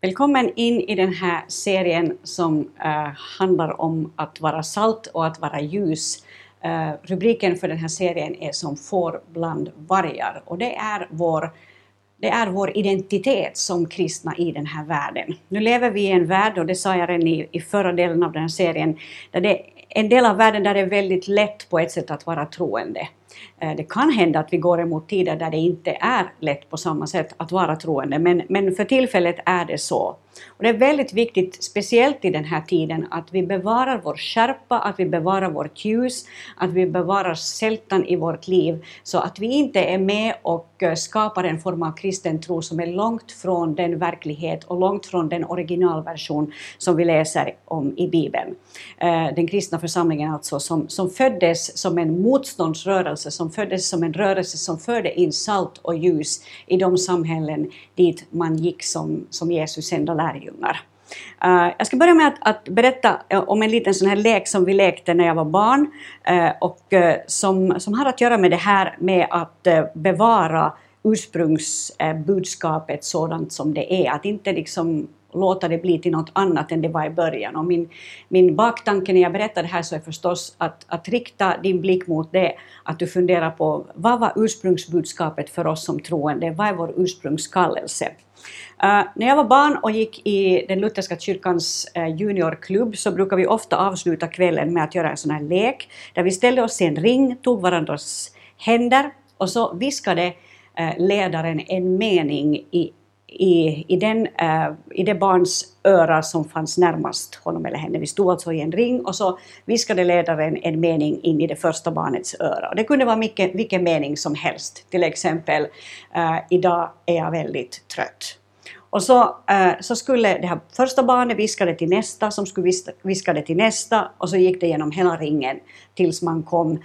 Välkommen in i den här serien som uh, handlar om att vara salt och att vara ljus. Uh, rubriken för den här serien är Som får bland vargar och det är vår det är vår identitet som kristna i den här världen. Nu lever vi i en värld, och det sa jag redan i, i förra delen av den här serien, där det är en del av världen där det är väldigt lätt på ett sätt att vara troende. Eh, det kan hända att vi går emot tider där det inte är lätt på samma sätt att vara troende, men, men för tillfället är det så. Och det är väldigt viktigt, speciellt i den här tiden, att vi bevarar vår skärpa, att vi bevarar vårt ljus, att vi bevarar sältan i vårt liv, så att vi inte är med och eh, skapar en form av kristen tro som är långt från den verklighet och långt från den originalversion som vi läser om i Bibeln. Eh, den kristna församlingen alltså, som, som föddes som en motståndsrörelse, som föddes som en rörelse som förde in salt och ljus i de samhällen dit man gick som, som Jesus enda lärjungar. Uh, jag ska börja med att, att, berätta eh, om en liten sån här lek som vi lekte när jag var barn uh, och uh, som, som har att göra med det här med att bevara ursprungsbudskapet sådant som det är, att inte liksom låta det bli till något annat än det var i början. Och min, min baktanke när jag berättar det här så är förstås att, att rikta din blick mot det, att du funderar på vad var ursprungsbudskapet för oss som troende, vad är vår ursprungskallelse? Uh, när jag var barn och gick i den lutherska kyrkans uh, juniorklubb så brukade vi ofta avsluta kvällen med att göra en sån här lek där vi ställde oss i en ring, tog varandras händer och så viskade eh, ledaren en mening i i, i, den, uh, i det barns öra som fanns närmast honom eller henne. Vi stod alltså i en ring och så viskade ledaren en mening in i det första barnets öra. Och det kunde vara mycket, vilken mening som helst, till exempel uh, ”Idag är jag väldigt trött”. Och så, uh, så skulle det här första barnet viska det till nästa som skulle viska det till nästa och så gick det genom hela ringen tills man kom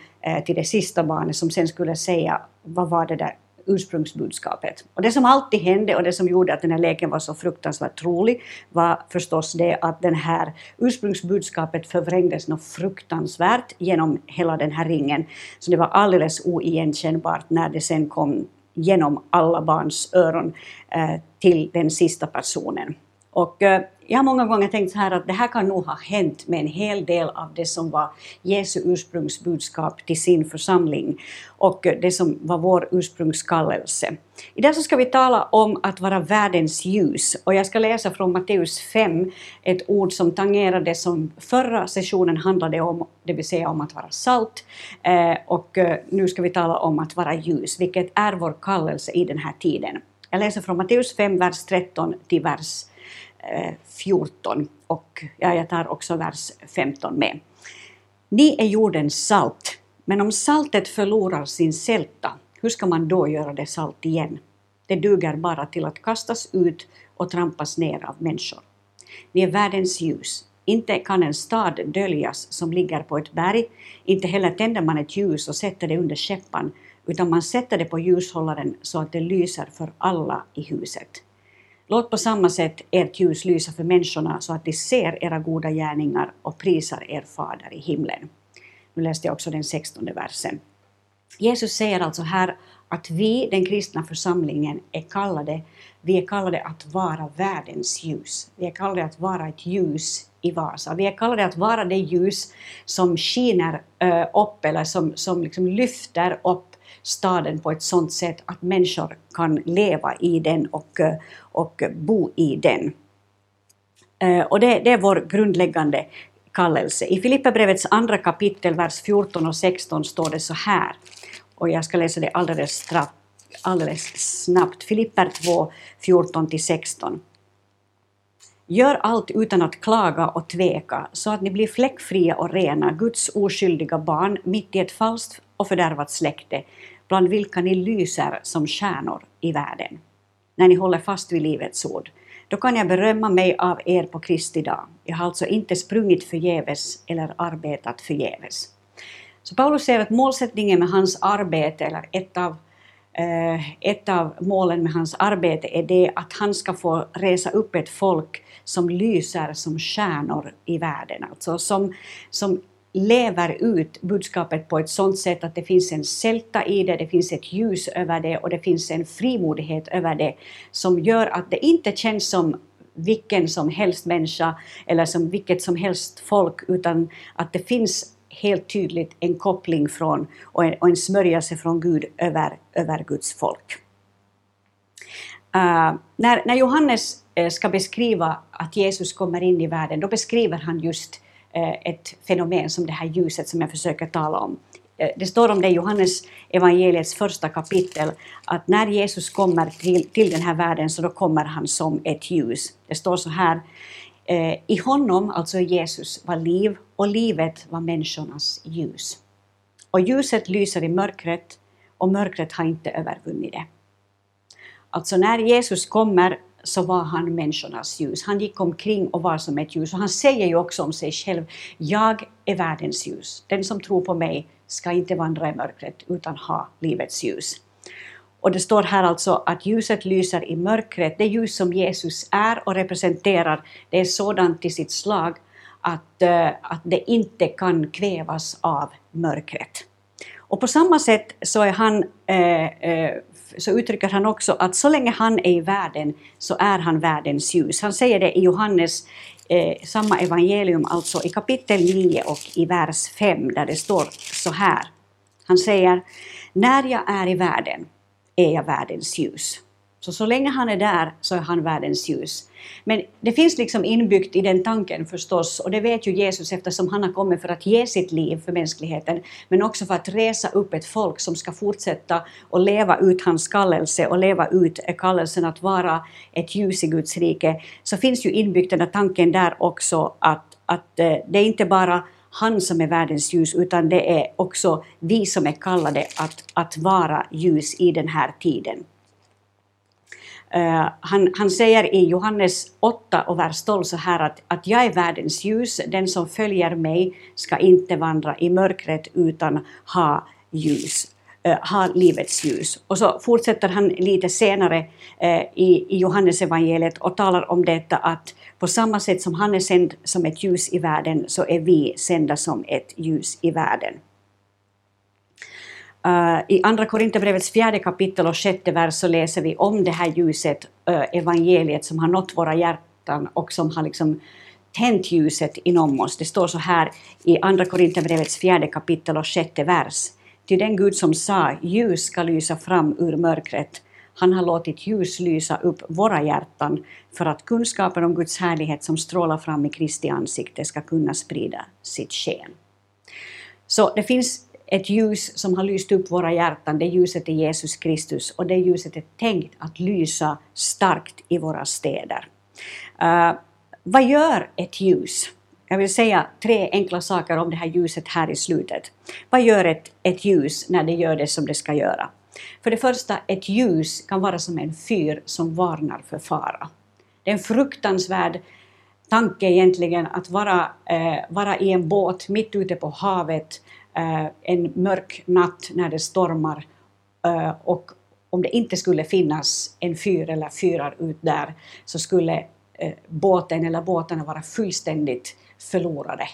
till det sista barnet som sen skulle säga vad var det där ursprungsbudskapet. Och det som alltid hände och det som gjorde att den här leken var så fruktansvärt rolig var förstås det att den här ursprungsbudskapet förvrängdes något fruktansvärt genom hela den här ringen. Så det var alldeles oigenkännbart när det sen kom genom alla barns öron eh, till den sista personen. Och eh, jag har många gånger tänkt så här att det här kan nog ha hänt med en hel del av det som var Jesu ursprungsbudskap till sin församling och det som var vår ursprungskallelse. Idag så ska vi tala om att vara världens ljus och jag ska läsa från Matteus 5, ett ord som tangerar det som förra sessionen handlade om, det vill säga om att vara salt. Eh, och eh, nu ska vi tala om att vara ljus, vilket är vår kallelse i den här tiden. Jag läser från Matteus 5, vers 13 till vers 14 och ja, jag tar också vers 15 med. Ni är jordens salt, men om saltet förlorar sin sälta, hur ska man då göra det salt igen? Det duger bara till att kastas ut och trampas ner av människor. Ni är världens ljus. Inte kan en stad döljas som ligger på ett berg, inte heller tänder man ett ljus och sätter det under käppan, utan man sätter det på ljushållaren så att det lyser för alla i huset. Låt på samma sätt ert ljus lysa för människorna så att de ser era goda gärningar och prisar er fader i himlen. Nu läste jag också den sextonde versen. Jesus säger alltså här att vi, den kristna församlingen, är kallade, vi är kallade att vara världens ljus. Vi är kallade att vara ett ljus i Vasa. Vi är kallade att vara det ljus som skiner eh, upp eller som, som liksom lyfter upp staden på ett sådant sätt att människor kan leva i den och, och bo i den. Eh, och det, det är vår grundläggande kallelse. I Filipperbrevets andra kapitel, vers 14 och 16 står det så här, och jag ska läsa det alldeles, alldeles snabbt. Filipper 2, 14-16. Gör allt utan att klaga och tveka, så att ni blir fläckfria och rena, Guds oskyldiga barn, mitt i ett falskt och fördärvat släkte, bland vilka ni lyser som stjärnor i världen. När ni håller fast vid livets ord. Då kan jag berömma mig av er på Kristi dag. Jag har alltså inte sprungit förgäves eller arbetat förgäves. Så Paulus säger att målsättningen med hans arbete, eller ett av, eh, ett av målen med hans arbete är det att han ska få resa upp ett folk som lyser som stjärnor i världen, alltså som, som lever ut budskapet på ett sådant sätt att det finns en sälta i det, det finns ett ljus över det och det finns en frimodighet över det som gör att det inte känns som vilken som helst människa eller som vilket som helst folk utan att det finns helt tydligt en koppling från och en, och en smörjelse från Gud över, över Guds folk. Uh, när, när Johannes eh, ska beskriva att Jesus kommer in i världen, då beskriver han just Eh, ett fenomen som det här ljuset som jag försöker tala om. Eh, det står om det i Johannes evangeliets första kapitel, att när Jesus kommer till, till den här världen så då kommer han som ett ljus. Det står så här, eh, i honom, alltså Jesus, var liv och livet var människornas ljus. Och ljuset lyser i mörkret och mörkret har inte övervunnit det. Alltså när Jesus kommer så var han människornas ljus. Han gick omkring och var som ett ljus. Och han säger ju också om sig själv, jag är världens ljus. Den som tror på mig ska inte vandra i mörkret utan ha livets ljus. Och det står här alltså att ljuset lyser i mörkret. Det ljus som Jesus är och representerar, det är sådant till sitt slag att, uh, att det inte kan kvävas av mörkret. Och på samma sätt så, är han, uh, uh, så uttrycker han också att så länge han är i världen så är han världens ljus. Han säger det i Johannes eh, samma evangelium, alltså i kapitel 9 och i vers 5 där det står så här. Han säger När jag är i världen är jag världens ljus. Så så länge han är där så är han världens ljus. Men det finns liksom inbyggt i den tanken förstås, och det vet ju Jesus eftersom han har kommit för att ge sitt liv för mänskligheten, men också för att resa upp ett folk som ska fortsätta och leva ut hans kallelse och leva ut kallelsen att vara ett ljus i Guds rike, så finns ju inbyggt den här tanken där också att, att eh, det är inte bara han som är världens ljus, utan det är också vi som är kallade att, att vara ljus i den här tiden. Uh, han, han, säger i Johannes 8 och vers 12 så här att, att jag är världens ljus, den som följer mig ska inte vandra i mörkret utan ha ljus, uh, ha livets ljus. Och så fortsätter han lite senare uh, i, i Johannes evangeliet och talar om detta att på samma sätt som han är sänd som ett ljus i världen så är vi sända som ett ljus i världen. Uh, I Andra Korinthierbrevets fjärde kapitel och sjätte vers så läser vi om det här ljuset, uh, evangeliet som har nått våra hjärtan och som har liksom tänt ljuset inom oss. Det står så här i Andra Korinthierbrevets fjärde kapitel och sjätte vers. Till den Gud som sa ljus ska lysa fram ur mörkret. Han har låtit ljus lysa upp våra hjärtan för att kunskapen om Guds härlighet som strålar fram i Kristi ansikte ska kunna sprida sitt sken. Så det finns ett ljus som har lyst upp våra hjärtan, det ljuset är Jesus Kristus och det ljuset är tänkt att lysa starkt i våra städer. Uh, vad gör ett ljus? Jag vill säga tre enkla saker om det här ljuset här i slutet. Vad gör ett, ett ljus när det gör det som det ska göra? För det första, ett ljus kan vara som en fyr som varnar för fara. Det är en fruktansvärd tanke egentligen att vara, eh, vara i en båt mitt ute på havet Eh, en mörk natt när det stormar eh, och om det inte skulle finnas en fyr eller fyrar ut där så skulle eh, båten eller båtarna vara fullständigt förlorade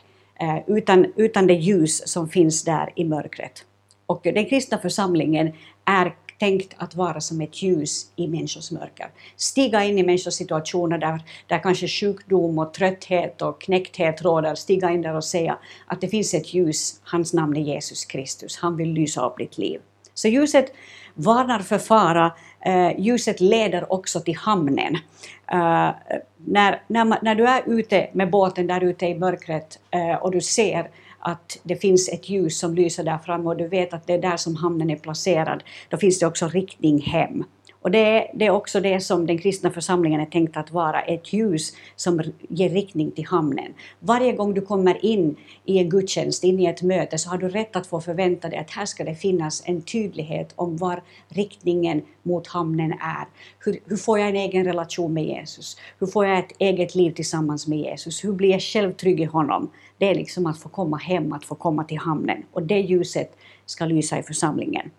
utan, utan det ljus som finns där i mörkret. Och den kristna församlingen är tänkt att vara som ett ljus i människors mörker. Stiga in i människors situationer där, där kanske sjukdom och trötthet och knäckthet råder. Stiga in där och säga att det finns ett ljus, hans namn är Jesus Kristus. Han vill lysa upp ditt liv. Så ljuset varnar för fara, eh, ljuset leder också till hamnen. Uh, när, när, när du är ute med båten där ute i mörkret uh, och du ser att det finns ett ljus som lyser där framme och du vet att det är där som hamnen är placerad, då finns det också riktning hem. Och det är, det är också det som den kristna församlingen är tänkt att vara, ett ljus som ger riktning till hamnen. Varje gång du kommer in i en gudstjänst, in i ett möte, så har du rätt att få förvänta dig att här ska det finnas en tydlighet om var riktningen mot hamnen är. Hur, hur får jag en egen relation med Jesus? Hur får jag ett eget liv tillsammans med Jesus? Hur blir jag själv trygg i honom? Det är liksom att få komma hem, att få komma till hamnen. Och det ljuset ska lysa i församlingen.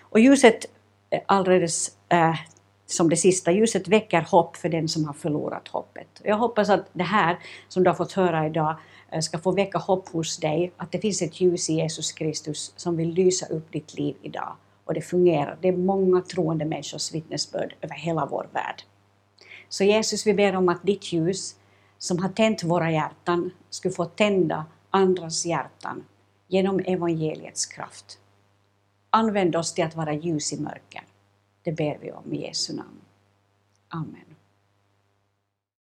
Och ljuset Eh, alldeles eh, som det sista ljuset väcker hopp för den som har förlorat hoppet. Jag hoppas att det här som du har fått höra idag eh, ska få väcka hopp hos dig, att det finns ett ljus i Jesus Kristus som vill lysa upp ditt liv idag. Och det fungerar. Det är många troende människors vittnesbörd över hela vår värld. Så Jesus, vi ber om att ditt ljus som har tänt våra hjärtan skulle få tända andras hjärtan genom evangeliets kraft. Använd oss till att vara ljus i mörker. Det ber vi om i Jesu namn. Amen.